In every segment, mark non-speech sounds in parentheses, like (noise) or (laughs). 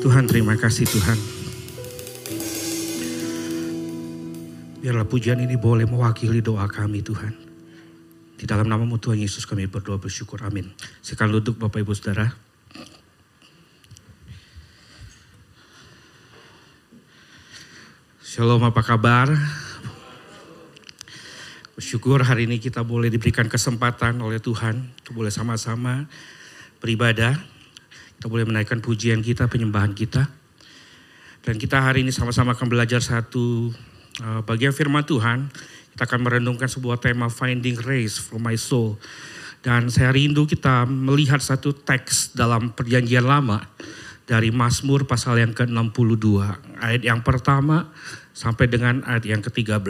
Tuhan terima kasih Tuhan. Biarlah pujian ini boleh mewakili doa kami Tuhan. Di dalam namamu Tuhan Yesus kami berdoa bersyukur amin. Sekarang duduk Bapak Ibu Saudara. Shalom apa kabar? Bersyukur hari ini kita boleh diberikan kesempatan oleh Tuhan. Kita boleh sama-sama beribadah. Kita boleh menaikkan pujian kita, penyembahan kita. Dan kita hari ini sama-sama akan belajar satu uh, bagian firman Tuhan. Kita akan merenungkan sebuah tema Finding Grace for My Soul. Dan saya rindu kita melihat satu teks dalam perjanjian lama dari Mazmur pasal yang ke-62. Ayat yang pertama sampai dengan ayat yang ke-13.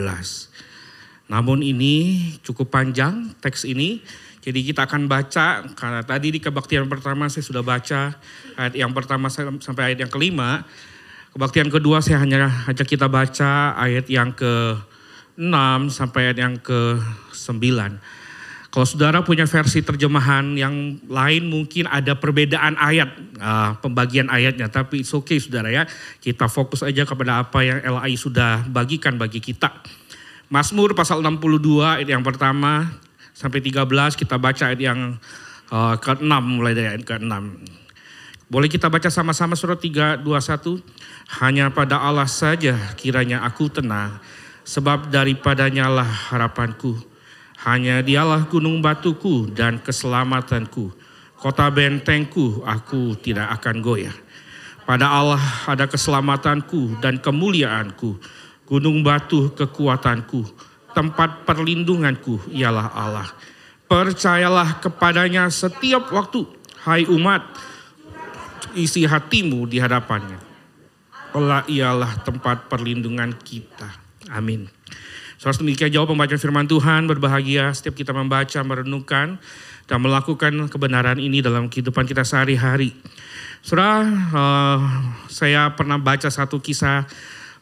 Namun ini cukup panjang teks ini jadi kita akan baca, karena tadi di kebaktian pertama saya sudah baca ayat yang pertama sampai ayat yang kelima. Kebaktian kedua saya hanya ajak kita baca ayat yang ke-6 sampai ayat yang ke-9. Kalau saudara punya versi terjemahan yang lain mungkin ada perbedaan ayat, uh, pembagian ayatnya. Tapi it's okay saudara ya, kita fokus aja kepada apa yang LAI sudah bagikan bagi kita. Mazmur pasal 62 ayat yang pertama sampai 13 kita baca ayat yang uh, ke-6 mulai dari ayat ke-6. Boleh kita baca sama-sama surat 3, 2, 1. Hanya pada Allah saja kiranya aku tenang. Sebab daripadanya lah harapanku. Hanya dialah gunung batuku dan keselamatanku. Kota bentengku aku tidak akan goyah. Pada Allah ada keselamatanku dan kemuliaanku. Gunung batu kekuatanku tempat perlindunganku ialah Allah. Percayalah kepadanya setiap waktu, hai umat, isi hatimu di hadapannya. Allah ialah tempat perlindungan kita. Amin. Saudara demikian jawab pembacaan firman Tuhan, berbahagia setiap kita membaca, merenungkan, dan melakukan kebenaran ini dalam kehidupan kita sehari-hari. Saudara, uh, saya pernah baca satu kisah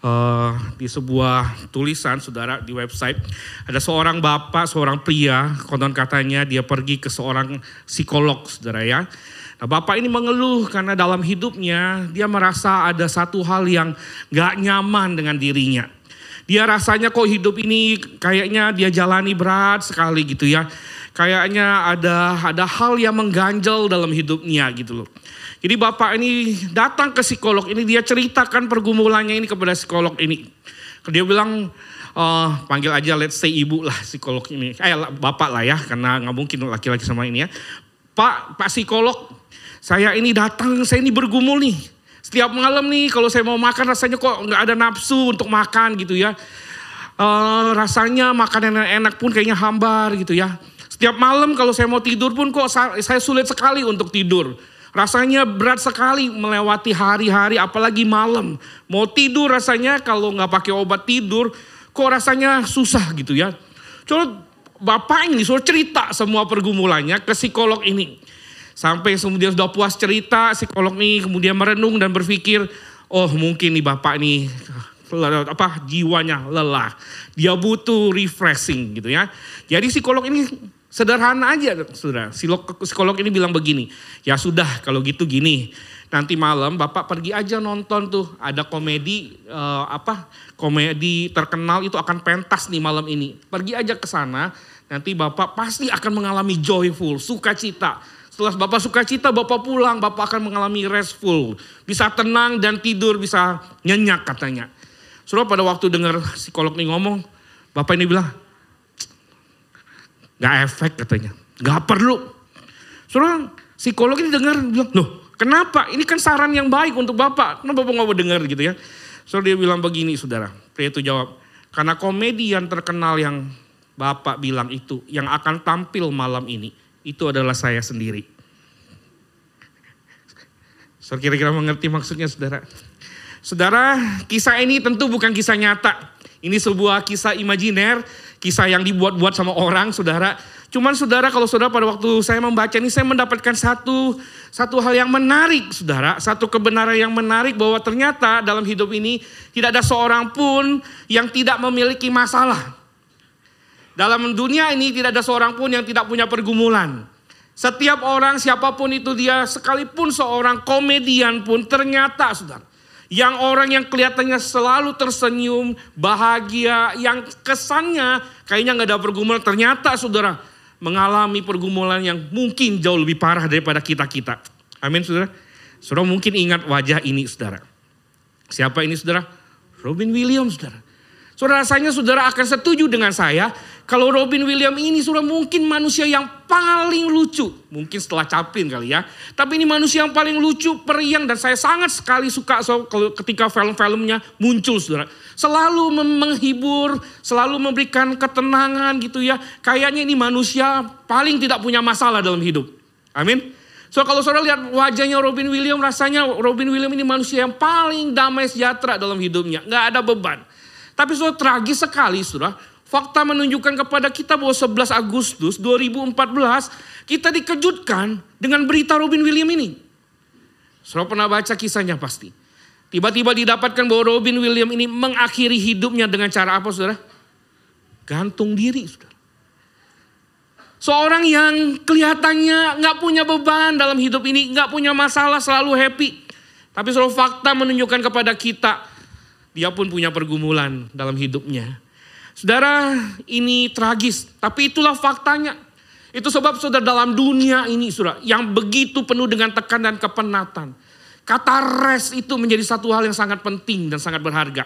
uh, di sebuah tulisan saudara di website ada seorang bapak seorang pria konon katanya dia pergi ke seorang psikolog saudara ya Nah, bapak ini mengeluh karena dalam hidupnya dia merasa ada satu hal yang gak nyaman dengan dirinya. Dia rasanya kok hidup ini kayaknya dia jalani berat sekali gitu ya. Kayaknya ada ada hal yang mengganjal dalam hidupnya gitu loh. Jadi bapak ini datang ke psikolog ini dia ceritakan pergumulannya ini kepada psikolog ini. Dia bilang uh, panggil aja let's say ibu lah psikolog ini. Eh bapak lah ya karena nggak mungkin laki-laki sama ini ya. Pak, Pak psikolog, saya ini datang, saya ini bergumul nih. Setiap malam nih kalau saya mau makan rasanya kok nggak ada nafsu untuk makan gitu ya. Uh, rasanya makanan yang enak pun kayaknya hambar gitu ya. Setiap malam kalau saya mau tidur pun kok saya sulit sekali untuk tidur. Rasanya berat sekali melewati hari-hari apalagi malam. Mau tidur rasanya kalau nggak pakai obat tidur kok rasanya susah gitu ya. Coba bapak ini suruh cerita semua pergumulannya ke psikolog ini. Sampai kemudian sudah puas cerita psikolog ini kemudian merenung dan berpikir oh mungkin nih bapak ini apa jiwanya lelah. Dia butuh refreshing gitu ya. Jadi psikolog ini Sederhana aja saudara. Psikolog ini bilang begini, ya sudah kalau gitu gini. Nanti malam Bapak pergi aja nonton tuh ada komedi uh, apa komedi terkenal itu akan pentas nih malam ini. Pergi aja ke sana, nanti Bapak pasti akan mengalami joyful, sukacita. Setelah Bapak sukacita, Bapak pulang, Bapak akan mengalami restful. Bisa tenang dan tidur, bisa nyenyak katanya. Suruh pada waktu dengar psikolog ini ngomong, Bapak ini bilang, Gak efek katanya. Gak perlu. Soalnya psikolog ini dengar bilang, loh kenapa? Ini kan saran yang baik untuk Bapak. Kenapa Bapak gak mau dengar gitu ya? So dia bilang begini saudara. Pria itu jawab, karena komedi yang terkenal yang Bapak bilang itu, yang akan tampil malam ini, itu adalah saya sendiri. So kira-kira mengerti maksudnya saudara. Saudara, kisah ini tentu bukan kisah nyata. Ini sebuah kisah imajiner kisah yang dibuat-buat sama orang, saudara. Cuman saudara, kalau saudara pada waktu saya membaca ini, saya mendapatkan satu satu hal yang menarik, saudara. Satu kebenaran yang menarik bahwa ternyata dalam hidup ini tidak ada seorang pun yang tidak memiliki masalah. Dalam dunia ini tidak ada seorang pun yang tidak punya pergumulan. Setiap orang siapa pun itu dia sekalipun seorang komedian pun ternyata saudara. Yang orang yang kelihatannya selalu tersenyum, bahagia, yang kesannya kayaknya nggak ada pergumulan. Ternyata saudara mengalami pergumulan yang mungkin jauh lebih parah daripada kita-kita. Amin saudara. Saudara mungkin ingat wajah ini saudara. Siapa ini saudara? Robin Williams saudara. Saudara rasanya saudara akan setuju dengan saya kalau Robin Williams ini saudara mungkin manusia yang paling lucu. Mungkin setelah Chaplin kali ya. Tapi ini manusia yang paling lucu, periang dan saya sangat sekali suka so, ketika film-filmnya muncul saudara. Selalu menghibur, selalu memberikan ketenangan gitu ya. Kayaknya ini manusia paling tidak punya masalah dalam hidup. Amin. So kalau saudara lihat wajahnya Robin Williams, rasanya Robin Williams ini manusia yang paling damai sejahtera dalam hidupnya. Nggak ada beban. Tapi sudah tragis sekali sudah. Fakta menunjukkan kepada kita bahwa 11 Agustus 2014 kita dikejutkan dengan berita Robin Williams ini. Saudara pernah baca kisahnya pasti. Tiba-tiba didapatkan bahwa Robin Williams ini mengakhiri hidupnya dengan cara apa saudara? Gantung diri saudara. Seorang yang kelihatannya nggak punya beban dalam hidup ini, nggak punya masalah, selalu happy. Tapi selalu fakta menunjukkan kepada kita dia pun punya pergumulan dalam hidupnya. Saudara, ini tragis, tapi itulah faktanya. Itu sebab saudara dalam dunia ini saudara yang begitu penuh dengan tekanan dan kepenatan. Kata rest itu menjadi satu hal yang sangat penting dan sangat berharga.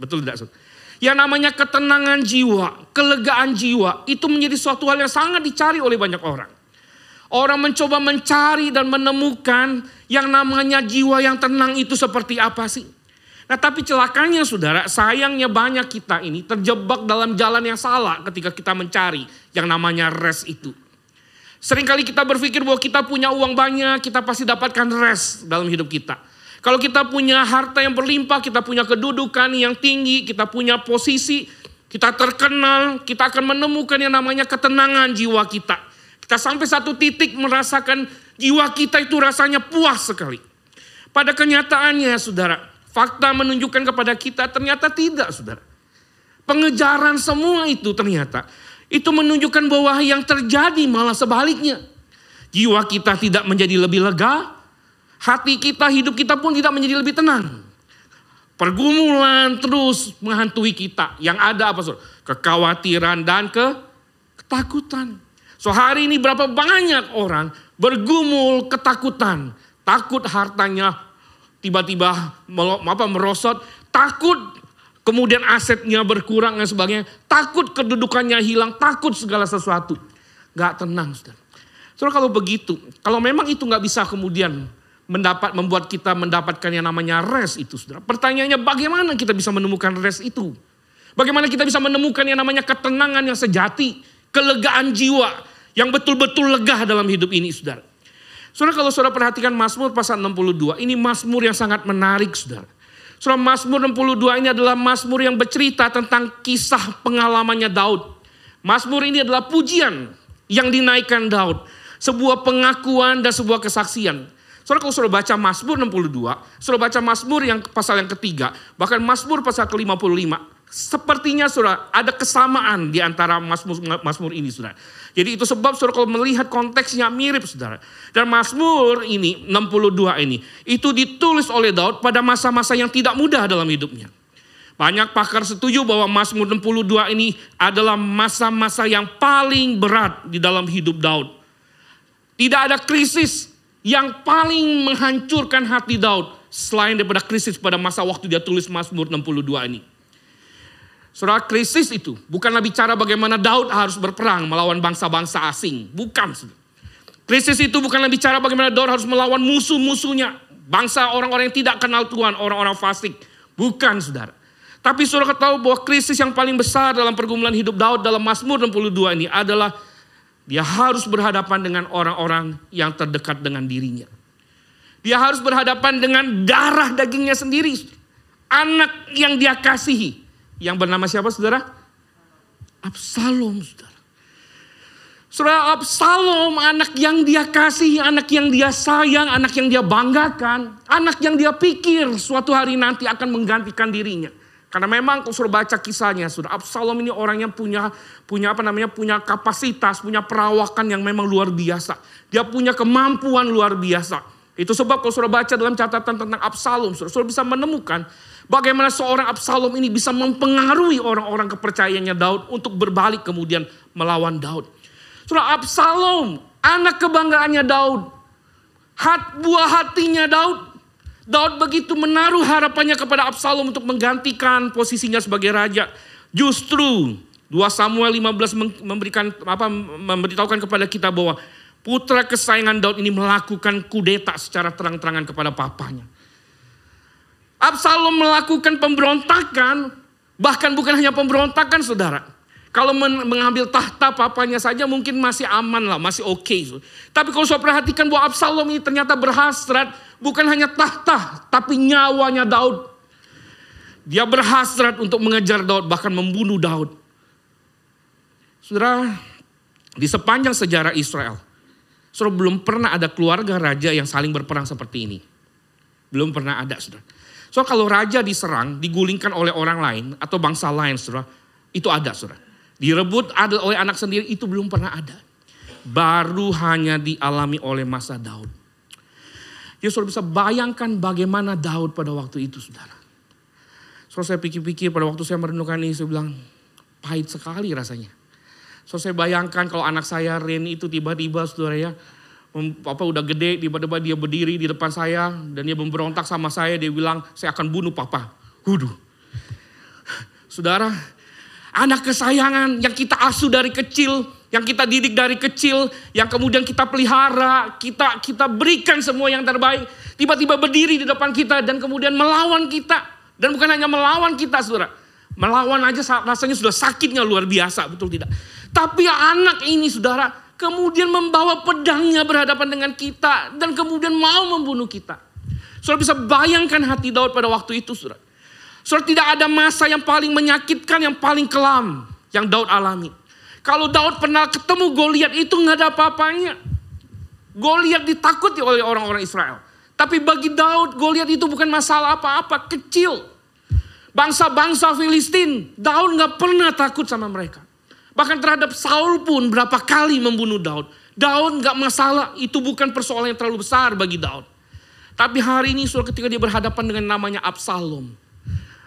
Betul tidak saudara? Yang namanya ketenangan jiwa, kelegaan jiwa itu menjadi suatu hal yang sangat dicari oleh banyak orang. Orang mencoba mencari dan menemukan yang namanya jiwa yang tenang itu seperti apa sih? Nah tapi celakanya saudara, sayangnya banyak kita ini terjebak dalam jalan yang salah ketika kita mencari yang namanya rest itu. Seringkali kita berpikir bahwa kita punya uang banyak, kita pasti dapatkan rest dalam hidup kita. Kalau kita punya harta yang berlimpah, kita punya kedudukan yang tinggi, kita punya posisi, kita terkenal, kita akan menemukan yang namanya ketenangan jiwa kita. Kita sampai satu titik merasakan jiwa kita itu rasanya puas sekali. Pada kenyataannya saudara, Fakta menunjukkan kepada kita ternyata tidak, saudara. Pengejaran semua itu ternyata itu menunjukkan bahwa yang terjadi malah sebaliknya. Jiwa kita tidak menjadi lebih lega, hati kita, hidup kita pun tidak menjadi lebih tenang. Pergumulan terus menghantui kita. Yang ada apa saudara? Kekhawatiran dan ke ketakutan. So hari ini berapa banyak orang bergumul ketakutan. Takut hartanya tiba-tiba apa merosot, takut kemudian asetnya berkurang dan sebagainya, takut kedudukannya hilang, takut segala sesuatu. Gak tenang, saudara. Saudara kalau begitu, kalau memang itu gak bisa kemudian mendapat membuat kita mendapatkan yang namanya rest itu, saudara. Pertanyaannya bagaimana kita bisa menemukan rest itu? Bagaimana kita bisa menemukan yang namanya ketenangan yang sejati, kelegaan jiwa yang betul-betul lega dalam hidup ini, saudara. Saudara kalau saudara perhatikan Mazmur pasal 62, ini Mazmur yang sangat menarik saudara. Saudara Mazmur 62 ini adalah Mazmur yang bercerita tentang kisah pengalamannya Daud. Mazmur ini adalah pujian yang dinaikkan Daud. Sebuah pengakuan dan sebuah kesaksian. Saudara kalau saudara baca Mazmur 62, saudara baca Mazmur yang pasal yang ketiga, bahkan Mazmur pasal ke-55, sepertinya saudara ada kesamaan di antara Mazmur, Mazmur ini saudara. Jadi itu sebab saudara kalau melihat konteksnya mirip saudara. Dan Mazmur ini 62 ini itu ditulis oleh Daud pada masa-masa yang tidak mudah dalam hidupnya. Banyak pakar setuju bahwa Mazmur 62 ini adalah masa-masa yang paling berat di dalam hidup Daud. Tidak ada krisis yang paling menghancurkan hati Daud selain daripada krisis pada masa waktu dia tulis Mazmur 62 ini. Saudara krisis itu bukanlah bicara bagaimana Daud harus berperang melawan bangsa-bangsa asing. Bukan. Krisis itu bukanlah bicara bagaimana Daud harus melawan musuh-musuhnya. Bangsa orang-orang yang tidak kenal Tuhan, orang-orang fasik. Bukan saudara. Tapi saudara tahu bahwa krisis yang paling besar dalam pergumulan hidup Daud dalam Mazmur 62 ini adalah dia harus berhadapan dengan orang-orang yang terdekat dengan dirinya. Dia harus berhadapan dengan darah dagingnya sendiri. Anak yang dia kasihi yang bernama siapa saudara? Absalom saudara. Saudara Absalom anak yang dia kasih, anak yang dia sayang, anak yang dia banggakan, anak yang dia pikir suatu hari nanti akan menggantikan dirinya. Karena memang kalau sudah baca kisahnya, sudah Absalom ini orang yang punya punya apa namanya punya kapasitas, punya perawakan yang memang luar biasa. Dia punya kemampuan luar biasa. Itu sebab kalau sudah baca dalam catatan tentang Absalom, sudah bisa menemukan bagaimana seorang Absalom ini bisa mempengaruhi orang-orang kepercayaannya Daud untuk berbalik kemudian melawan Daud. Sudah Absalom, anak kebanggaannya Daud, hat buah hatinya Daud, Daud begitu menaruh harapannya kepada Absalom untuk menggantikan posisinya sebagai raja. Justru 2 Samuel 15 memberikan apa memberitahukan kepada kita bahwa putra kesayangan Daud ini melakukan kudeta secara terang-terangan kepada papanya. Absalom melakukan pemberontakan, bahkan bukan hanya pemberontakan saudara. Kalau mengambil tahta papanya saja mungkin masih aman lah, masih oke. Okay. Tapi kalau saya perhatikan bahwa Absalom ini ternyata berhasrat bukan hanya tahta, tapi nyawanya Daud. Dia berhasrat untuk mengejar Daud, bahkan membunuh Daud. Saudara, di sepanjang sejarah Israel, saudara belum pernah ada keluarga raja yang saling berperang seperti ini. Belum pernah ada, saudara. So kalau raja diserang, digulingkan oleh orang lain atau bangsa lain, saudara, itu ada, saudara. Direbut ada oleh anak sendiri itu belum pernah ada. Baru hanya dialami oleh masa Daud. Ya saudara bisa bayangkan bagaimana Daud pada waktu itu saudara. Saudara saya pikir-pikir pada waktu saya merenungkan ini saya bilang pahit sekali rasanya. So saya bayangkan kalau anak saya Ren itu tiba-tiba saudara ya, apa udah gede tiba-tiba dia berdiri di depan saya dan dia memberontak sama saya dia bilang saya akan bunuh papa. Huduh. Saudara, Anak kesayangan yang kita asuh dari kecil, yang kita didik dari kecil, yang kemudian kita pelihara, kita kita berikan semua yang terbaik, tiba-tiba berdiri di depan kita dan kemudian melawan kita. Dan bukan hanya melawan kita, Saudara. Melawan aja rasanya sudah sakitnya luar biasa, betul tidak? Tapi anak ini, Saudara, kemudian membawa pedangnya berhadapan dengan kita dan kemudian mau membunuh kita. Saudara bisa bayangkan hati Daud pada waktu itu, Saudara. Saudara tidak ada masa yang paling menyakitkan, yang paling kelam yang Daud alami. Kalau Daud pernah ketemu Goliat itu nggak ada apa-apanya. Goliat ditakuti oleh orang-orang Israel. Tapi bagi Daud Goliat itu bukan masalah apa-apa, kecil. Bangsa-bangsa Filistin, Daud nggak pernah takut sama mereka. Bahkan terhadap Saul pun berapa kali membunuh Daud. Daud nggak masalah, itu bukan persoalan yang terlalu besar bagi Daud. Tapi hari ini sudah ketika dia berhadapan dengan namanya Absalom.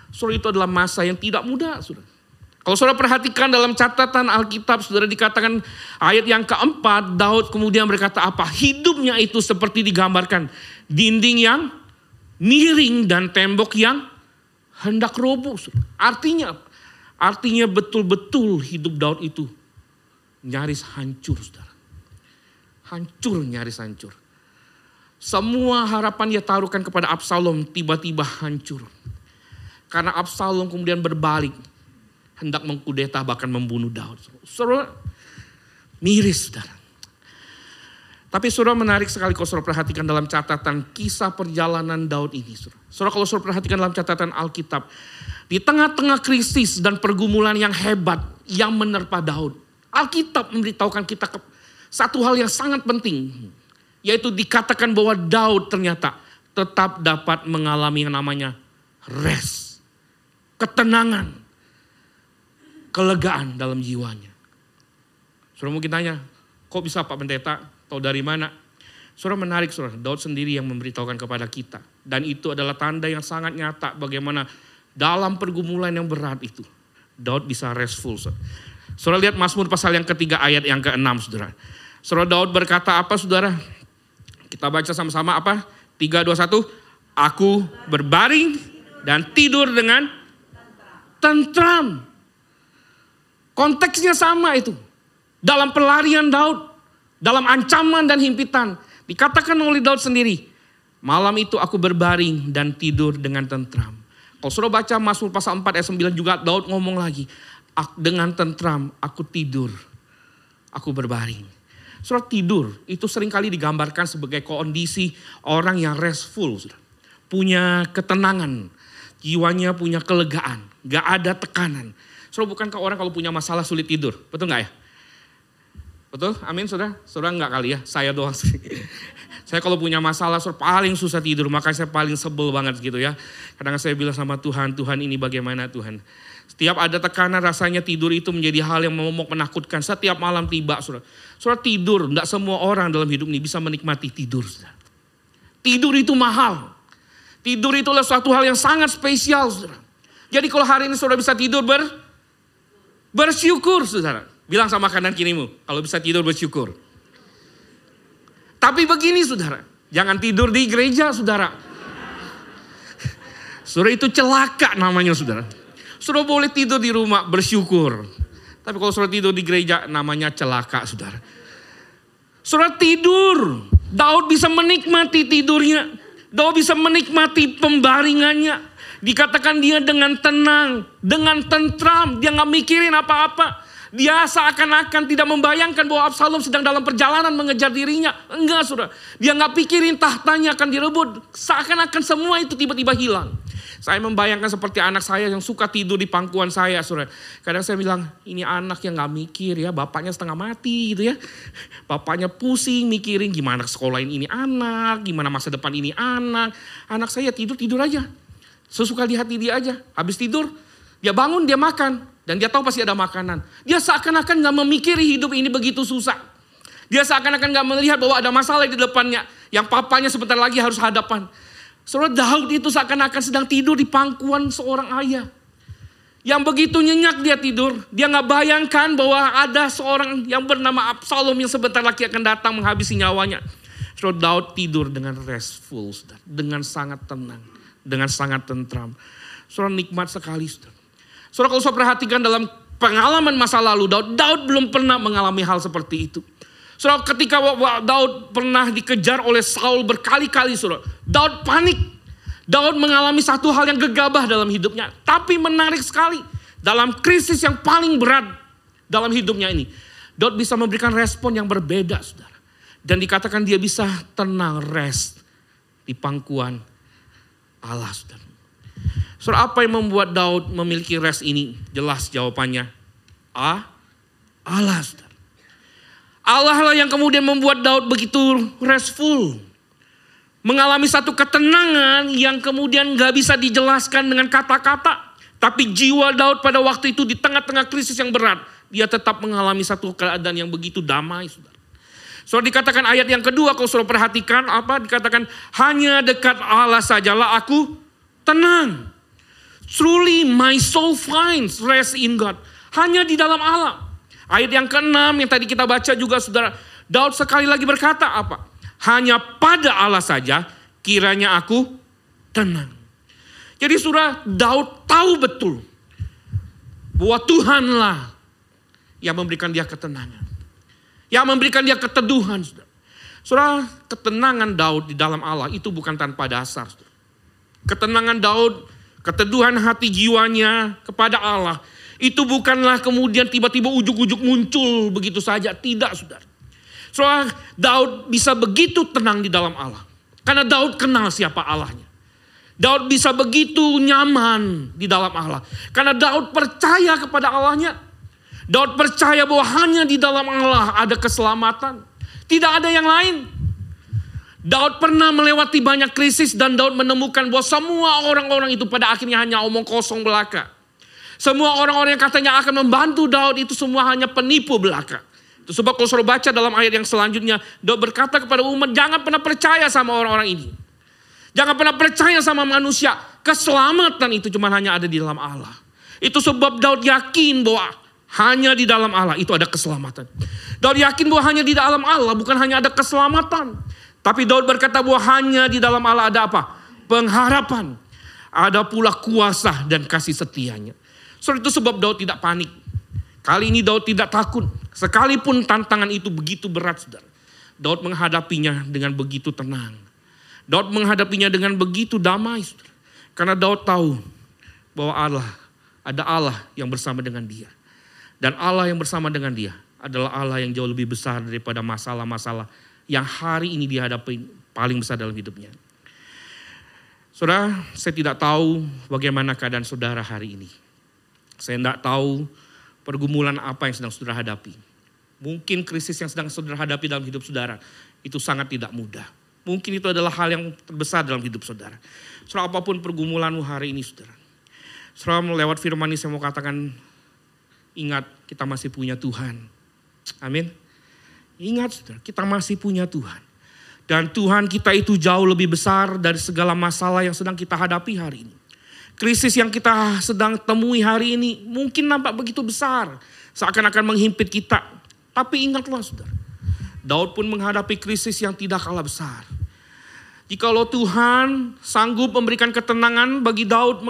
Saudara itu adalah masa yang tidak mudah, saudara. Kalau saudara perhatikan dalam catatan Alkitab, saudara dikatakan ayat yang keempat, Daud kemudian berkata apa? Hidupnya itu seperti digambarkan. Dinding yang miring dan tembok yang hendak roboh. Artinya, artinya betul-betul hidup Daud itu nyaris hancur, saudara. Hancur, nyaris hancur. Semua harapan dia taruhkan kepada Absalom tiba-tiba hancur. Karena Absalom kemudian berbalik. Hendak mengkudeta bahkan membunuh Daud. Saudara, miris saudara. Tapi saudara menarik sekali kalau saudara perhatikan dalam catatan kisah perjalanan Daud ini. Saudara, saudara kalau saudara perhatikan dalam catatan Alkitab. Di tengah-tengah krisis dan pergumulan yang hebat yang menerpa Daud. Alkitab memberitahukan kita satu hal yang sangat penting. Yaitu dikatakan bahwa Daud ternyata tetap dapat mengalami yang namanya rest ketenangan, kelegaan dalam jiwanya. Saudara mungkin tanya, kok bisa Pak Pendeta tahu dari mana? Saudara menarik saudara, Daud sendiri yang memberitahukan kepada kita. Dan itu adalah tanda yang sangat nyata bagaimana dalam pergumulan yang berat itu. Daud bisa restful. Saudara, lihat Mazmur pasal yang ketiga ayat yang keenam saudara. Saudara Daud berkata apa saudara? Kita baca sama-sama apa? Tiga, dua, satu. Aku berbaring dan tidur dengan tentram. Konteksnya sama itu. Dalam pelarian Daud, dalam ancaman dan himpitan, dikatakan oleh Daud sendiri, malam itu aku berbaring dan tidur dengan tentram. Kalau sudah baca Mazmur pasal 4 ayat 9 juga Daud ngomong lagi, dengan tentram aku tidur, aku berbaring. Surat tidur itu sering kali digambarkan sebagai kondisi orang yang restful, punya ketenangan, jiwanya punya kelegaan. Gak ada tekanan. So bukankah orang kalau punya masalah sulit tidur? Betul gak ya? Betul? Amin saudara? Saudara nggak kali ya? Saya doang. Saya kalau punya masalah, paling susah tidur, makanya saya paling sebel banget gitu ya. Kadang saya bilang sama Tuhan, Tuhan ini bagaimana Tuhan. Setiap ada tekanan rasanya tidur itu menjadi hal yang momok menakutkan. Setiap malam tiba, saudara. Saudara tidur, tidak semua orang dalam hidup ini bisa menikmati tidur. Saudara. Tidur itu mahal. Tidur itu adalah suatu hal yang sangat spesial, saudara. Jadi kalau hari ini saudara bisa tidur ber, bersyukur, saudara. Bilang sama kanan kirimu, kalau bisa tidur bersyukur. Tapi begini saudara, jangan tidur di gereja saudara. Saudara itu celaka namanya saudara. Saudara boleh tidur di rumah bersyukur. Tapi kalau saudara tidur di gereja namanya celaka saudara. Saudara tidur, Daud bisa menikmati tidurnya. Daud bisa menikmati pembaringannya. Dikatakan dia dengan tenang, dengan tentram, dia nggak mikirin apa-apa. Dia seakan-akan tidak membayangkan bahwa Absalom sedang dalam perjalanan mengejar dirinya. Enggak saudara. Dia nggak pikirin tahtanya akan direbut. Seakan-akan semua itu tiba-tiba hilang. Saya membayangkan seperti anak saya yang suka tidur di pangkuan saya saudara. Kadang saya bilang ini anak yang nggak mikir ya. Bapaknya setengah mati gitu ya. Bapaknya pusing mikirin gimana sekolahin ini anak. Gimana masa depan ini anak. Anak saya tidur-tidur aja. Sesuka di hati dia aja. Habis tidur dia bangun dia makan. Dan dia tahu pasti ada makanan. Dia seakan-akan gak memikiri hidup ini begitu susah. Dia seakan-akan gak melihat bahwa ada masalah di depannya. Yang papanya sebentar lagi harus hadapan. Saudara Daud itu seakan-akan sedang tidur di pangkuan seorang ayah. Yang begitu nyenyak dia tidur. Dia gak bayangkan bahwa ada seorang yang bernama Absalom yang sebentar lagi akan datang menghabisi nyawanya. Saudara Daud tidur dengan restful. Dengan sangat tenang. Dengan sangat tentram. Saudara nikmat sekali. Saudara. Saudara kalau saya perhatikan dalam pengalaman masa lalu Daud, Daud belum pernah mengalami hal seperti itu. Saudara ketika Daud pernah dikejar oleh Saul berkali-kali saudara. Daud panik. Daud mengalami satu hal yang gegabah dalam hidupnya. Tapi menarik sekali. Dalam krisis yang paling berat dalam hidupnya ini. Daud bisa memberikan respon yang berbeda saudara. Dan dikatakan dia bisa tenang, rest di pangkuan Allah saudara. Saudara, apa yang membuat Daud memiliki rest ini? Jelas jawabannya. A. Allah. Saudara. Allah lah yang kemudian membuat Daud begitu restful. Mengalami satu ketenangan yang kemudian gak bisa dijelaskan dengan kata-kata. Tapi jiwa Daud pada waktu itu di tengah-tengah krisis yang berat. Dia tetap mengalami satu keadaan yang begitu damai. Saudara. Dikatakan ayat yang kedua kalau saudara perhatikan apa dikatakan hanya dekat Allah sajalah aku tenang. Truly my soul finds rest in God. Hanya di dalam Allah. Ayat yang keenam yang tadi kita baca juga saudara. Daud sekali lagi berkata apa? Hanya pada Allah saja kiranya aku tenang. Jadi saudara Daud tahu betul bahwa Tuhanlah yang memberikan dia ketenangan. Yang memberikan dia keteduhan. Saudara, ketenangan Daud di dalam Allah itu bukan tanpa dasar. Saudara. Ketenangan Daud keteduhan hati jiwanya kepada Allah. Itu bukanlah kemudian tiba-tiba ujuk-ujuk muncul begitu saja. Tidak saudara. Soal Daud bisa begitu tenang di dalam Allah. Karena Daud kenal siapa Allahnya. Daud bisa begitu nyaman di dalam Allah. Karena Daud percaya kepada Allahnya. Daud percaya bahwa hanya di dalam Allah ada keselamatan. Tidak ada yang lain. Daud pernah melewati banyak krisis dan Daud menemukan bahwa semua orang-orang itu pada akhirnya hanya omong kosong belaka. Semua orang-orang yang katanya akan membantu Daud itu semua hanya penipu belaka. Itu sebab kalau suruh baca dalam ayat yang selanjutnya, Daud berkata kepada umat, jangan pernah percaya sama orang-orang ini. Jangan pernah percaya sama manusia. Keselamatan itu cuma hanya ada di dalam Allah. Itu sebab Daud yakin bahwa hanya di dalam Allah itu ada keselamatan. Daud yakin bahwa hanya di dalam Allah bukan hanya ada keselamatan. Tapi Daud berkata bahwa hanya di dalam Allah ada apa? Pengharapan. Ada pula kuasa dan kasih setianya. So itu sebab Daud tidak panik. Kali ini Daud tidak takut. Sekalipun tantangan itu begitu berat, saudara. Daud menghadapinya dengan begitu tenang. Daud menghadapinya dengan begitu damai, saudara. Karena Daud tahu bahwa Allah, ada Allah yang bersama dengan dia. Dan Allah yang bersama dengan dia adalah Allah yang jauh lebih besar daripada masalah-masalah yang hari ini dihadapi paling besar dalam hidupnya. Saudara, saya tidak tahu bagaimana keadaan saudara hari ini. Saya tidak tahu pergumulan apa yang sedang saudara hadapi. Mungkin krisis yang sedang saudara hadapi dalam hidup saudara itu sangat tidak mudah. Mungkin itu adalah hal yang terbesar dalam hidup saudara. Saudara apa pun pergumulanmu hari ini saudara. Saudara melewat firman ini saya mau katakan, ingat kita masih punya Tuhan. Amin. Ingat saudara, kita masih punya Tuhan. Dan Tuhan kita itu jauh lebih besar dari segala masalah yang sedang kita hadapi hari ini. Krisis yang kita sedang temui hari ini mungkin nampak begitu besar. Seakan-akan menghimpit kita. Tapi ingatlah saudara. Daud pun menghadapi krisis yang tidak kalah besar. Jikalau Tuhan sanggup memberikan ketenangan bagi Daud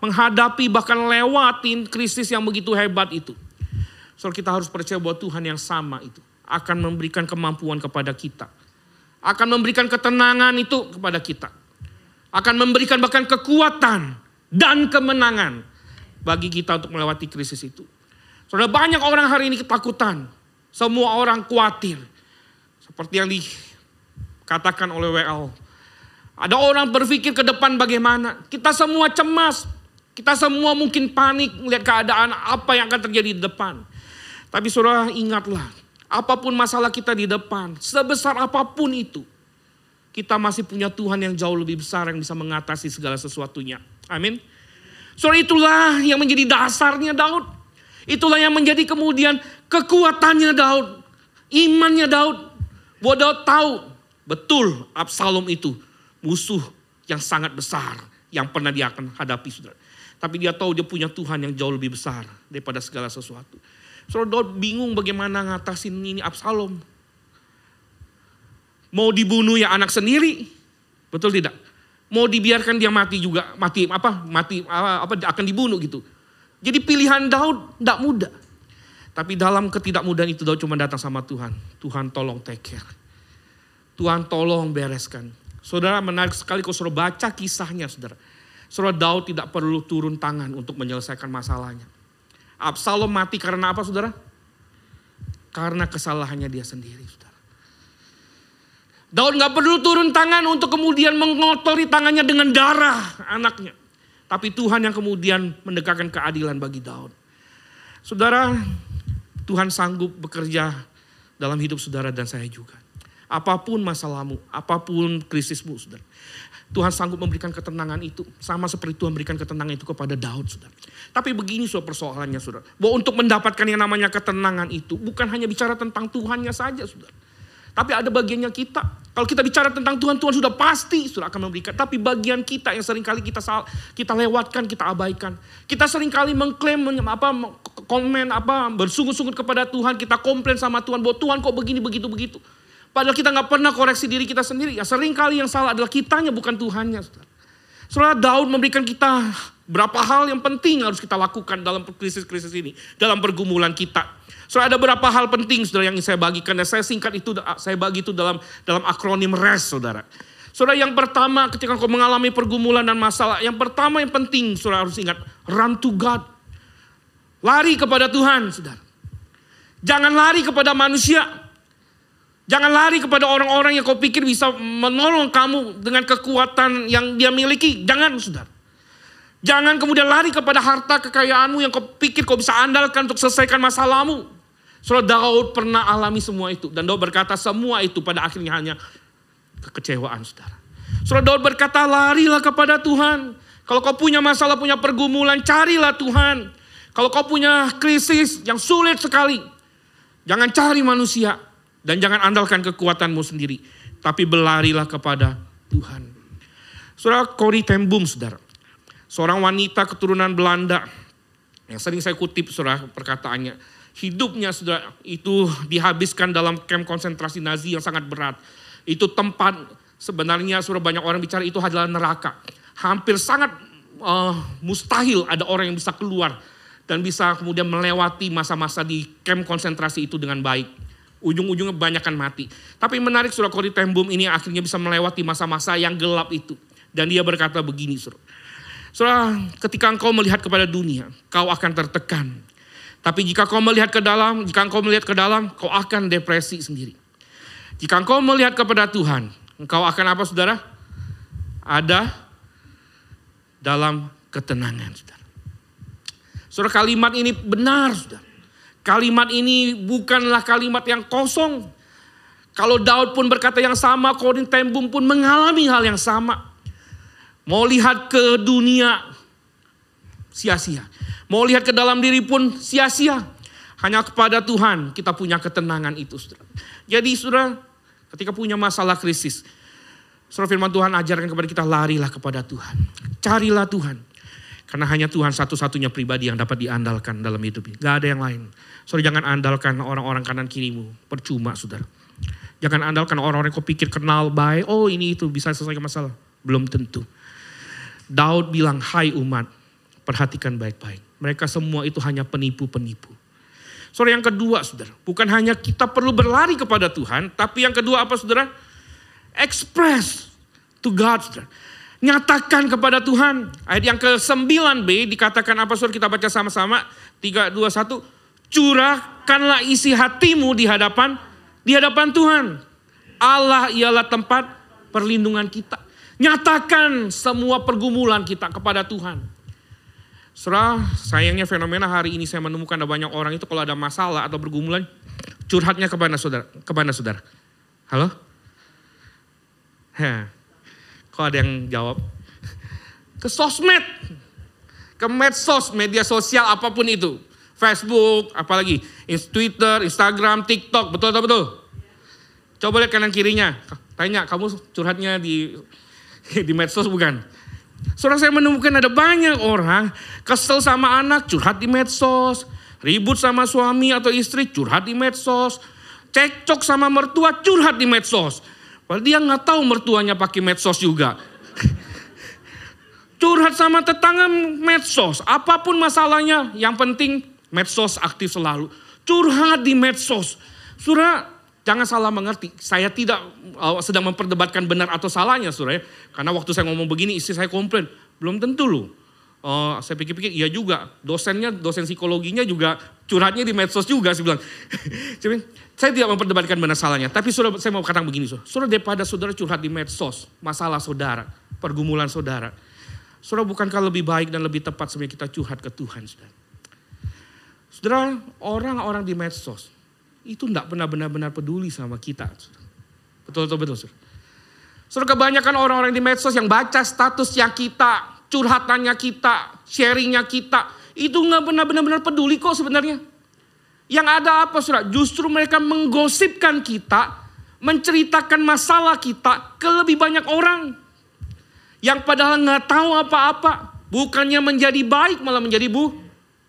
menghadapi bahkan lewatin krisis yang begitu hebat itu. So kita harus percaya bahwa Tuhan yang sama itu akan memberikan kemampuan kepada kita. Akan memberikan ketenangan itu kepada kita. Akan memberikan bahkan kekuatan dan kemenangan bagi kita untuk melewati krisis itu. Sudah banyak orang hari ini ketakutan. Semua orang khawatir. Seperti yang di katakan oleh WL. Ada orang berpikir ke depan bagaimana. Kita semua cemas. Kita semua mungkin panik melihat keadaan apa yang akan terjadi di depan. Tapi saudara ingatlah, apa pun masalah kita di depan, sebesar apa pun itu, kita masih punya Tuhan yang jauh lebih besar yang bisa mengatasi segala sesuatunya. Amin. Saudara itulah yang menjadi dasarnya Daud. Itulah yang menjadi kemudian kekuatannya Daud. Imannya Daud. Bahwa Daud tahu Betul Absalom itu musuh yang sangat besar yang pernah dia akan hadapi saudara. Tapi dia tahu dia punya Tuhan yang jauh lebih besar daripada segala sesuatu. Saudara Daud bingung bagaimana ngatasin ini Absalom. Mau dibunuh ya anak sendiri. Betul tidak? Mau dibiarkan dia mati juga, mati apa? Mati apa, akan dibunuh gitu. Jadi pilihan Daud tidak mudah. Tapi dalam ketidakmudahan itu Daud cuma datang sama Tuhan. Tuhan tolong take care Tuhan tolong bereskan. Saudara menarik sekali kalau saudara baca kisahnya saudara. Saudara Daud tidak perlu turun tangan untuk menyelesaikan masalahnya. Absalom mati karena apa saudara? Karena kesalahannya dia sendiri saudara. Daud nggak perlu turun tangan untuk kemudian mengotori tangannya dengan darah anaknya. Tapi Tuhan yang kemudian mendekatkan keadilan bagi Daud. Saudara, Tuhan sanggup bekerja dalam hidup saudara dan saya juga. Apa pun masalahmu, apa pun krisismu, saudara. Tuhan sanggup memberikan ketenangan itu. Sama seperti Tuhan memberikan ketenangan itu kepada Daud, saudara. Tapi begini saudara persoalannya, saudara. Bahwa untuk mendapatkan yang namanya ketenangan itu, bukan hanya bicara tentang Tuhannya saja, saudara. Tapi ada bagiannya kita. Kalau kita bicara tentang Tuhan, Tuhan sudah pasti sudah akan memberikan. Tapi bagian kita yang sering kali kita kita lewatkan, kita abaikan. Kita sering kali mengklaim apa komen apa bersungguh-sungguh kepada Tuhan, kita komplain sama Tuhan bahwa Tuhan kok begini begitu begitu. Padahal kita nggak pernah koreksi diri kita sendiri. Ya sering kali yang salah adalah kitanya bukan Tuhannya. Saudara Daud memberikan kita berapa hal yang penting harus kita lakukan dalam krisis-krisis ini. Dalam pergumulan kita. Saudara ada berapa hal penting saudara yang saya bagikan. Dan saya singkat itu, saya bagi itu dalam dalam akronim REST saudara. Saudara yang pertama ketika kau mengalami pergumulan dan masalah. Yang pertama yang penting saudara harus ingat. Run to God. Lari kepada Tuhan saudara. Jangan lari kepada manusia. Jangan lari kepada orang-orang yang kau pikir bisa menolong kamu dengan kekuatan yang dia miliki. Jangan, saudara. Jangan kemudian lari kepada harta kekayaanmu yang kau pikir kau bisa andalkan untuk selesaikan masalahmu. Saudara Daud pernah alami semua itu. Dan Daud berkata semua itu pada akhirnya hanya kekecewaan, saudara. Saudara Daud berkata larilah kepada Tuhan. Kalau kau punya masalah, punya pergumulan, carilah Tuhan. Kalau kau punya krisis yang sulit sekali, jangan cari manusia, dan jangan andalkan kekuatanmu sendiri. Tapi berlarilah kepada Tuhan. Saudara Corrie Tembum, saudara. Seorang wanita keturunan Belanda. Yang sering saya kutip saudara perkataannya. Hidupnya saudara itu dihabiskan dalam camp konsentrasi Nazi yang sangat berat. Itu tempat sebenarnya saudara banyak orang bicara itu adalah neraka. Hampir sangat uh, mustahil ada orang yang bisa keluar dan bisa kemudian melewati masa-masa di camp konsentrasi itu dengan baik. Ujung-ujungnya banyakkan mati. Tapi menarik surah Kori Tembum ini akhirnya bisa melewati masa-masa yang gelap itu. Dan dia berkata begini surah. Surah ketika engkau melihat kepada dunia, kau akan tertekan. Tapi jika kau melihat ke dalam, jika engkau melihat ke dalam, kau akan depresi sendiri. Jika engkau melihat kepada Tuhan, engkau akan apa saudara? Ada dalam ketenangan saudara. Saudara kalimat ini benar saudara. Kalimat ini bukanlah kalimat yang kosong. Kalau Daud pun berkata yang sama, Korin Tembum pun mengalami hal yang sama. Mau lihat ke dunia, sia-sia. Mau lihat ke dalam diri pun sia-sia. Hanya kepada Tuhan kita punya ketenangan itu. Jadi saudara, ketika punya masalah krisis, Surah firman Tuhan ajarkan kepada kita larilah kepada Tuhan. Carilah Tuhan. Karena hanya Tuhan satu-satunya pribadi yang dapat diandalkan dalam hidup ini. Gak ada yang lain. Saudara jangan andalkan orang-orang kanan kirimu. Percuma saudara. Jangan andalkan orang-orang yang kau pikir kenal baik. Oh ini itu bisa selesaikan masalah. Belum tentu. Daud bilang, hai umat, perhatikan baik-baik. Mereka semua itu hanya penipu-penipu. Saudara yang kedua saudara. Bukan hanya kita perlu berlari kepada Tuhan. Tapi yang kedua apa saudara? Express to God. Saudara nyatakan kepada Tuhan. Ayat yang ke-9b dikatakan apa saudara kita baca sama-sama. 3, 2, 1. Curahkanlah isi hatimu di hadapan di hadapan Tuhan. Allah ialah tempat perlindungan kita. Nyatakan semua pergumulan kita kepada Tuhan. Saudara, sayangnya fenomena hari ini saya menemukan ada banyak orang itu kalau ada masalah atau pergumulan curhatnya kepada saudara. Kepada saudara. Halo? Heh, Kok ada yang jawab? Ke sosmed. Ke medsos, media sosial apa pun itu. Facebook, apalagi. Twitter, Instagram, TikTok. Betul atau betul? Coba lihat kanan kirinya. Tanya, kamu curhatnya di di medsos bukan? Saudara saya menemukan ada banyak orang kesel sama anak curhat di medsos. Ribut sama suami atau istri curhat di medsos. Cekcok sama mertua curhat di medsos. Padahal dia nggak tahu mertuanya pakai medsos juga. Curhat sama tetangga medsos, apa pun masalahnya, yang penting medsos aktif selalu. Curhat di medsos. Surah, jangan salah mengerti. Saya tidak uh, sedang memperdebatkan benar atau salahnya, surah. Ya. Karena waktu saya ngomong begini, istri saya komplain. Belum tentu loh. Uh, saya pikir-pikir, iya juga. Dosennya, dosen psikologinya juga curhatnya di medsos juga, saya bilang. (laughs) Saya tidak memperdebatkan benar salahnya, tapi sudah saya mau katakan begini, saudara. Saudara daripada saudara curhat di medsos, masalah saudara, pergumulan saudara. Saudara bukankah lebih baik dan lebih tepat sebenarnya kita curhat ke Tuhan, saudara. Saudara, orang-orang di medsos itu tidak pernah benar-benar peduli sama kita. Saudara. Betul betul, saudara. Saudara kebanyakan orang-orang di medsos yang baca status yang kita, curhatannya kita, sharingnya kita, itu nggak benar-benar peduli kok sebenarnya. Yang ada apa saudara? Justru mereka menggosipkan kita, menceritakan masalah kita ke lebih banyak orang. Yang padahal nggak tahu apa-apa. Bukannya menjadi baik malah menjadi bu,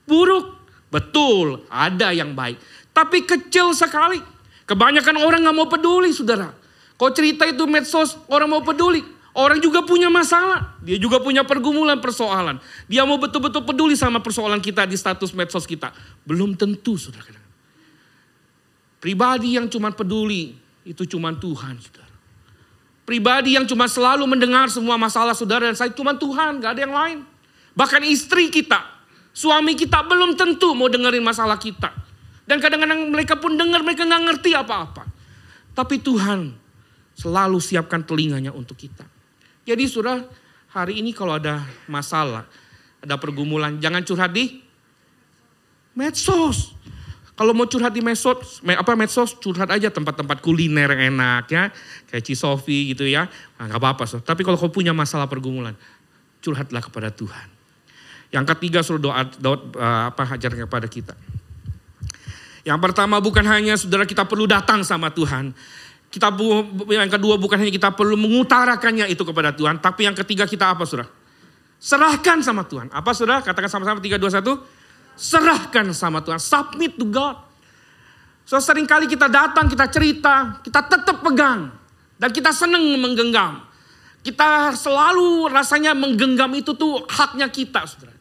buruk. Betul, ada yang baik. Tapi kecil sekali. Kebanyakan orang nggak mau peduli saudara. Kau cerita itu medsos, orang mau peduli. Orang juga punya masalah. Dia juga punya pergumulan, persoalan. Dia mau betul-betul peduli sama persoalan kita di status medsos kita. Belum tentu, saudara. Pribadi yang cuma peduli, itu cuma Tuhan, saudara. Pribadi yang cuma selalu mendengar semua masalah saudara dan saya cuma Tuhan, gak ada yang lain. Bahkan istri kita, suami kita belum tentu mau dengerin masalah kita. Dan kadang-kadang mereka pun dengar, mereka gak ngerti apa-apa. Tapi Tuhan selalu siapkan telinganya untuk kita. Jadi sudah hari ini kalau ada masalah, ada pergumulan, jangan curhat di medsos. Kalau mau curhat di medsos, apa medsos curhat aja tempat-tempat kuliner yang enak ya, kayak Cisofi gitu ya, nah, nggak apa-apa. So. Tapi kalau kau punya masalah pergumulan, curhatlah kepada Tuhan. Yang ketiga suruh doa, doa uh, apa hajar kepada kita. Yang pertama bukan hanya saudara kita perlu datang sama Tuhan, kita yang kedua bukan hanya kita perlu mengutarakannya itu kepada Tuhan, tapi yang ketiga kita apa saudara? Serahkan sama Tuhan. Apa saudara? Katakan sama-sama 3, 2, 1. Serahkan sama Tuhan. Submit to God. So sering kali kita datang, kita cerita, kita tetap pegang. Dan kita senang menggenggam. Kita selalu rasanya menggenggam itu tuh haknya kita saudara.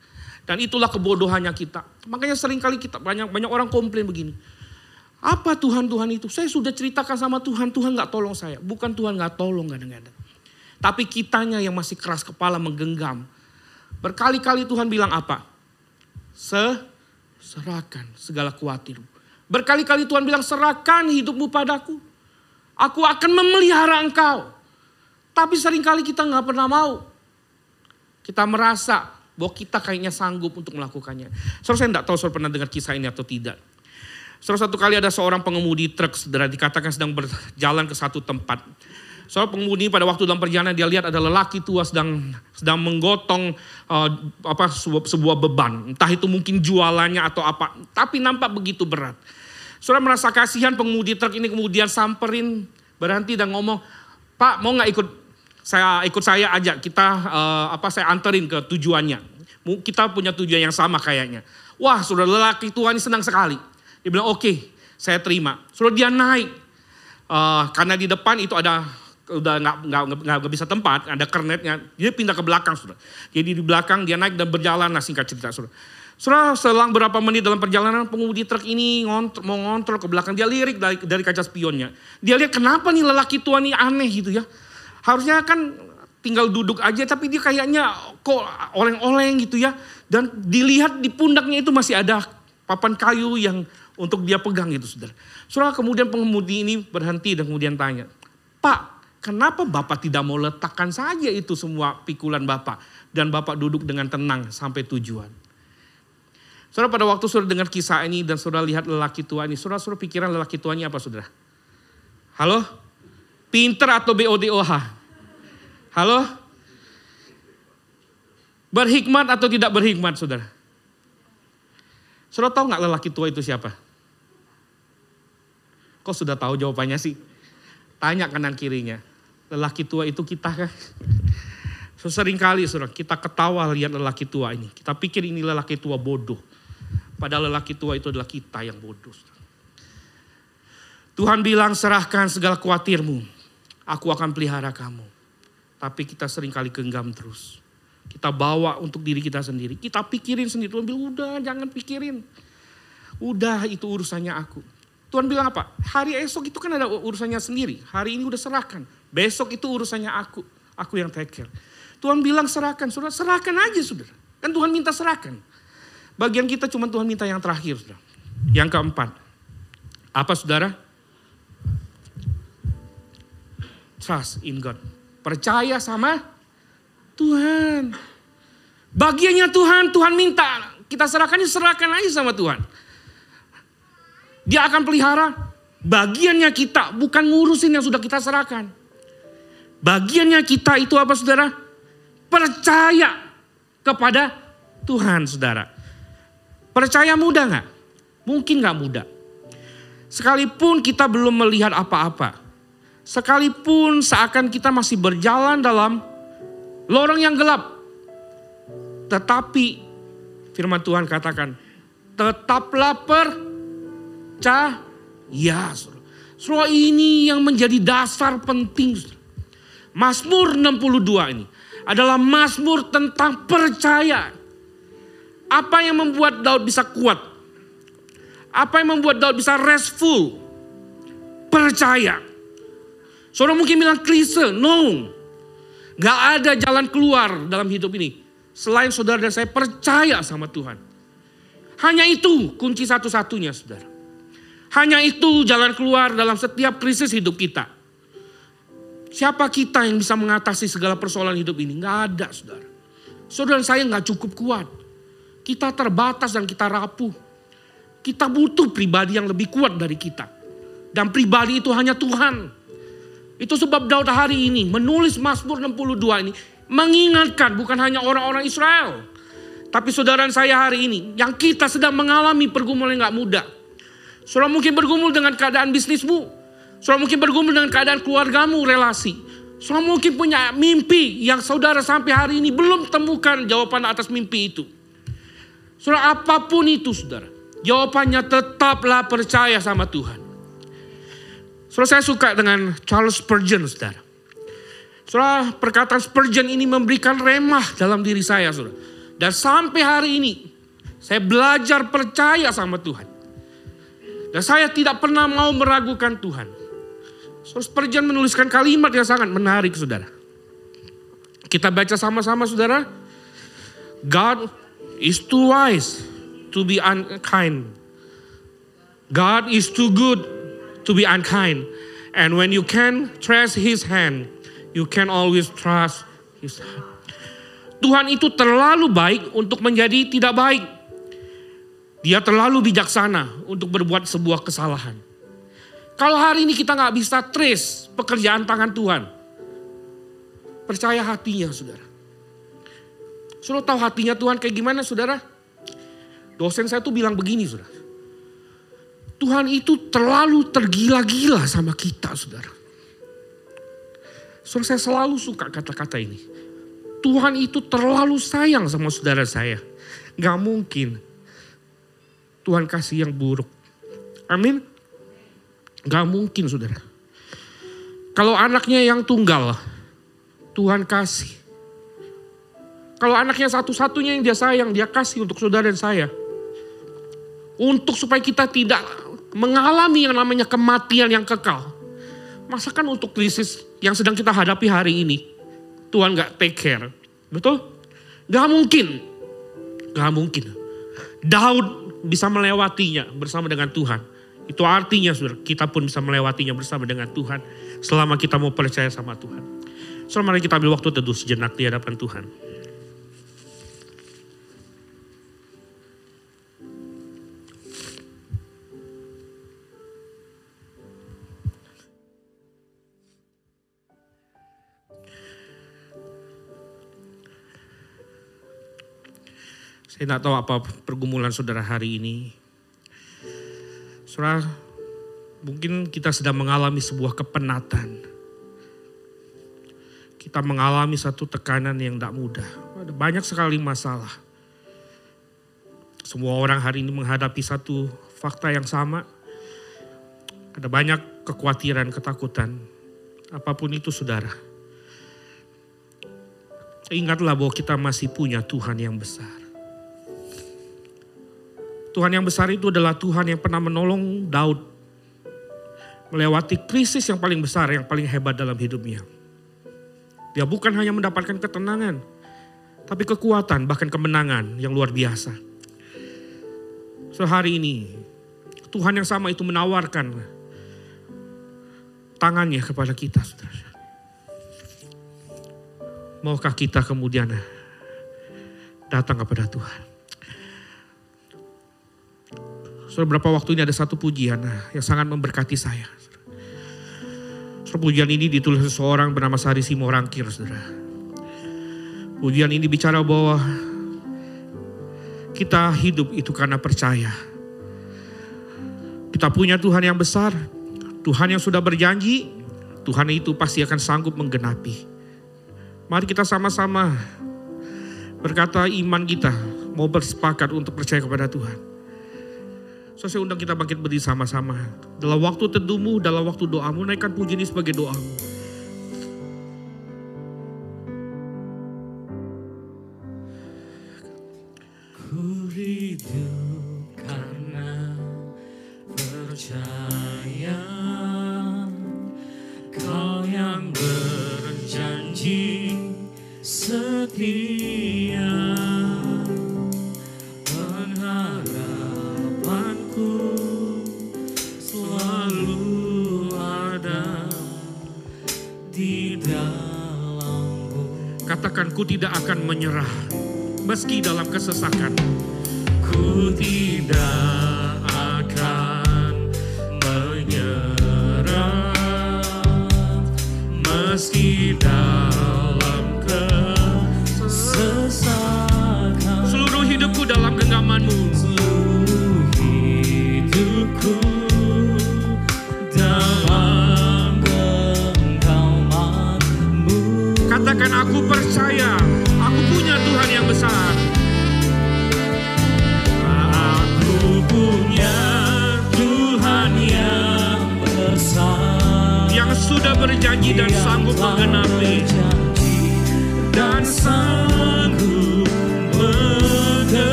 Dan itulah kebodohannya kita. Makanya sering kali kita banyak banyak orang komplain begini. Apa Tuhan Tuhan itu? Saya sudah ceritakan sama Tuhan, Tuhan nggak tolong saya. Bukan Tuhan nggak tolong kadang-kadang. Tapi kitanya yang masih keras kepala menggenggam. Berkali-kali Tuhan bilang apa? Se serahkan segala khawatirmu. Berkali-kali Tuhan bilang serahkan hidupmu padaku. Aku akan memelihara engkau. Tapi sering kali kita nggak pernah mau. Kita merasa bahwa kita kayaknya sanggup untuk melakukannya. Saya tidak tahu soal pernah dengar kisah ini atau tidak. Saudara satu kali ada seorang pengemudi truk, saudara dikatakan sedang berjalan ke satu tempat. Soal pengemudi pada waktu dalam perjalanan dia lihat ada lelaki tua sedang sedang menggotong uh, apa sebuah, sebuah beban. Entah itu mungkin jualannya atau apa, tapi nampak begitu berat. Saudara merasa kasihan pengemudi truk ini kemudian samperin, berhenti dan ngomong, "Pak, mau nggak ikut saya ikut saya aja, kita uh, apa saya anterin ke tujuannya. Kita punya tujuan yang sama kayaknya." Wah, saudara lelaki tua ini senang sekali. Dia bilang, "Oke, okay, saya terima." Saudara dia naik. Uh, karena di depan itu ada udah nggak bisa tempat, ada kernetnya, dia pindah ke belakang sudah. Jadi di belakang dia naik dan berjalan, nah singkat cerita sudah. Sudah selang berapa menit dalam perjalanan pengemudi truk ini ngontol, mau ngontrol ke belakang, dia lirik dari, dari kaca spionnya. Dia lihat kenapa nih lelaki tua ini aneh gitu ya. Harusnya kan tinggal duduk aja tapi dia kayaknya kok oleng-oleng gitu ya. Dan dilihat di pundaknya itu masih ada papan kayu yang untuk dia pegang gitu saudara. Saudara kemudian pengemudi ini berhenti dan kemudian tanya, Pak Kenapa Bapak tidak mau letakkan saja itu semua pikulan Bapak dan Bapak duduk dengan tenang sampai tujuan? Saudara pada waktu saudara dengar kisah ini dan saudara lihat lelaki tua ini, saudara saudara pikiran lelaki tuanya apa saudara? Halo? Pinter atau BODOH? Halo? Berhikmat atau tidak berhikmat saudara? Saudara tahu nggak lelaki tua itu siapa? Kok sudah tahu jawabannya sih? Tanya kanan kirinya lelaki tua itu kita kan. (laughs) So, sering kali saudara, kita ketawa lihat lelaki tua ini. Kita pikir ini lelaki tua bodoh. Padahal lelaki tua itu adalah kita yang bodoh. Tuhan bilang serahkan segala khawatirmu. Aku akan pelihara kamu. Tapi kita sering kali genggam terus. Kita bawa untuk diri kita sendiri. Kita pikirin sendiri. Tuhan bilang udah jangan pikirin. Udah itu urusannya aku. Tuhan bilang apa? Hari esok itu kan ada urusannya sendiri. Hari ini udah serahkan. Besok itu urusannya aku. Aku yang take care. Tuhan bilang serahkan, saudara. Serahkan aja, saudara. Kan Tuhan minta serahkan. Bagian kita cuma Tuhan minta yang terakhir, saudara. Yang keempat. Apa, saudara? Trust in God. Percaya sama Tuhan. Bagiannya Tuhan, Tuhan minta. Kita serahkan, serahkan aja sama Tuhan. Dia akan pelihara bagiannya kita, bukan ngurusin yang sudah kita serahkan. Bagiannya kita itu apa saudara? Percaya kepada Tuhan saudara. Percaya mudah nggak? Mungkin nggak mudah. Sekalipun kita belum melihat apa-apa. Sekalipun seakan kita masih berjalan dalam lorong yang gelap. Tetapi firman Tuhan katakan, tetaplah percaya. Surah ini yang menjadi dasar penting. Mazmur 62 ini adalah mazmur tentang percaya. Apa yang membuat Daud bisa kuat? Apa yang membuat Daud bisa restful? Percaya. Saudara mungkin bilang klise, no. Gak ada jalan keluar dalam hidup ini. Selain saudara dan saya percaya sama Tuhan. Hanya itu kunci satu-satunya saudara. Hanya itu jalan keluar dalam setiap krisis hidup kita. Siapa kita yang bisa mengatasi segala persoalan hidup ini? Nggak ada, saudara. Saudara saya nggak cukup kuat. Kita terbatas dan kita rapuh. Kita butuh pribadi yang lebih kuat dari kita. Dan pribadi itu hanya Tuhan. Itu sebab Daud hari ini menulis Mazmur 62 ini mengingatkan bukan hanya orang-orang Israel. Tapi saudara saya hari ini yang kita sedang mengalami pergumulan yang gak mudah. Saudara mungkin bergumul dengan keadaan bisnismu. Saudara mungkin bergumul dengan keadaan keluargamu, relasi. Saudara mungkin punya mimpi yang saudara sampai hari ini belum temukan jawaban atas mimpi itu. Saudara apa pun itu saudara. Jawabannya tetaplah percaya sama Tuhan. Saudara saya suka dengan Charles Spurgeon saudara. Saudara perkataan Spurgeon ini memberikan remah dalam diri saya saudara. Dan sampai hari ini saya belajar percaya sama Tuhan. Dan saya tidak pernah mau meragukan Tuhan. So, Spurgeon menuliskan kalimat yang sangat menarik saudara. Kita baca sama-sama saudara. God is too wise to be unkind. God is too good to be unkind. And when you can trust his hand, you can always trust his hand. Tuhan itu terlalu baik untuk menjadi tidak baik. Dia terlalu bijaksana untuk berbuat sebuah kesalahan. Kalau hari ini kita nggak bisa trace pekerjaan tangan Tuhan, percaya hatinya, saudara. Saudara tahu hatinya Tuhan kayak gimana, saudara? Dosen saya tuh bilang begini, saudara. Tuhan itu terlalu tergila-gila sama kita, saudara. Saudara saya selalu suka kata-kata ini. Tuhan itu terlalu sayang sama saudara saya. Gak mungkin Tuhan kasih yang buruk. Amin. Gak mungkin saudara. Kalau anaknya yang tunggal, Tuhan kasih. Kalau anaknya satu-satunya yang dia sayang, dia kasih untuk saudara dan saya. Untuk supaya kita tidak mengalami yang namanya kematian yang kekal. Masakan untuk krisis yang sedang kita hadapi hari ini, Tuhan gak take care. Betul? Gak mungkin. Gak mungkin. Daud bisa melewatinya bersama dengan Tuhan. Itu artinya saudara, kita pun bisa melewatinya bersama dengan Tuhan. Selama kita mau percaya sama Tuhan. Selama kita ambil waktu teduh sejenak di hadapan Tuhan. Saya tidak tahu apa pergumulan saudara hari ini. Saudara, mungkin kita sedang mengalami sebuah kepenatan. Kita mengalami satu tekanan yang tidak mudah. Ada banyak sekali masalah. Semua orang hari ini menghadapi satu fakta yang sama. Ada banyak kekhawatiran, ketakutan. Apa pun itu saudara. Ingatlah bahwa kita masih punya Tuhan yang besar. Tuhan yang besar itu adalah Tuhan yang pernah menolong Daud melewati krisis yang paling besar, yang paling hebat dalam hidupnya. Dia bukan hanya mendapatkan ketenangan, tapi kekuatan, bahkan kemenangan yang luar biasa. Sehari ini, Tuhan yang sama itu menawarkan tangannya kepada kita, saudara. Maukah kita kemudian datang kepada Tuhan? Saudara, beberapa waktu ini ada satu pujian yang sangat memberkati saya. Saudara, pujian ini ditulis seseorang bernama Sari Simorangkir, saudara. Pujian ini bicara bahwa kita hidup itu karena percaya. Kita punya Tuhan yang besar, Tuhan yang sudah berjanji, Tuhan itu pasti akan sanggup menggenapi. Mari kita sama-sama berkata iman kita mau bersepakat untuk percaya kepada Tuhan. So, saya undang kita bangkit berdiri sama-sama. Dalam waktu teduhmu, dalam waktu doamu, naikkan puji ini sebagai doamu. Meski dalam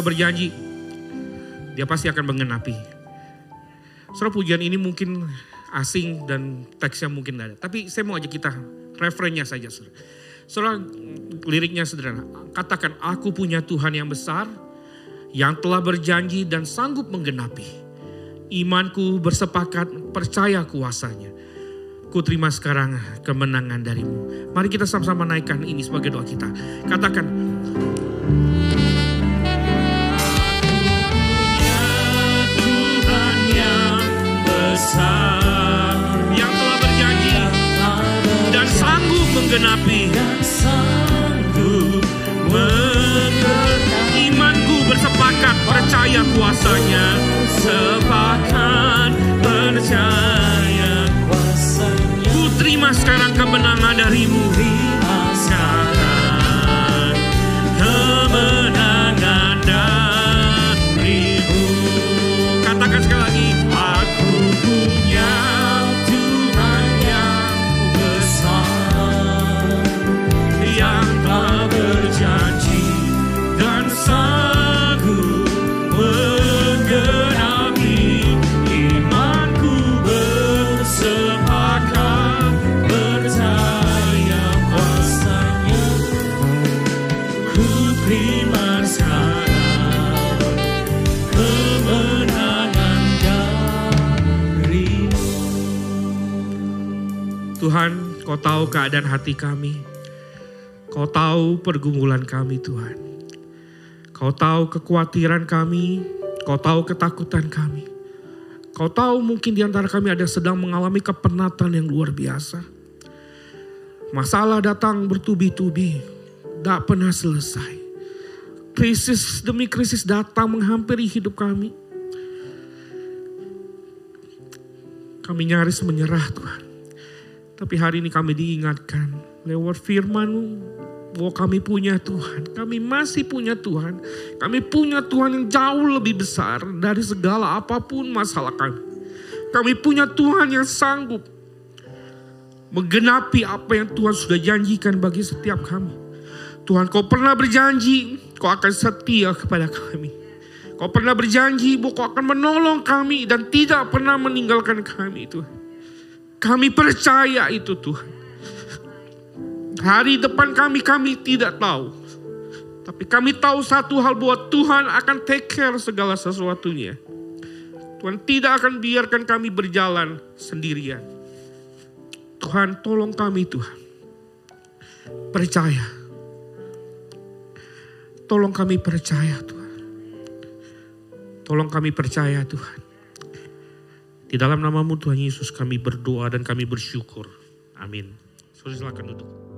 sudah berjanji, dia pasti akan mengenapi. Saudara pujian ini mungkin asing dan teksnya mungkin tidak ada. Tapi saya mau ajak kita referennya saja. Saudara liriknya sederhana. Katakan aku punya Tuhan yang besar yang telah berjanji dan sanggup menggenapi. Imanku bersepakat percaya kuasanya. Ku terima sekarang kemenangan darimu. Mari kita sama-sama naikkan ini sebagai doa kita. Katakan, keadaan hati kami. Kau tahu pergumulan kami Tuhan. Kau tahu kekhawatiran kami. Kau tahu ketakutan kami. Kau tahu mungkin di antara kami ada sedang mengalami kepenatan yang luar biasa. Masalah datang bertubi-tubi. Tak pernah selesai. Krisis demi krisis datang menghampiri hidup kami. Kami nyaris menyerah Tuhan. Tapi hari ini kami diingatkan lewat firman bahwa kami punya Tuhan. Kami masih punya Tuhan. Kami punya Tuhan yang jauh lebih besar dari segala apa pun masalah kami. Kami punya Tuhan yang sanggup menggenapi apa yang Tuhan sudah janjikan bagi setiap kami. Tuhan kau pernah berjanji kau akan setia kepada kami. Kau pernah berjanji bahwa kau akan menolong kami dan tidak pernah meninggalkan kami Tuhan. Kami percaya itu Tuhan. Hari depan kami, kami tidak tahu. Tapi kami tahu satu hal bahwa Tuhan akan take care segala sesuatunya. Tuhan tidak akan biarkan kami berjalan sendirian. Tuhan tolong kami Tuhan. Percaya. Tolong kami percaya Tuhan. Tolong kami percaya Tuhan. Di dalam namamu Tuhan Yesus kami berdoa dan kami bersyukur. Amin. Saudara silakan duduk.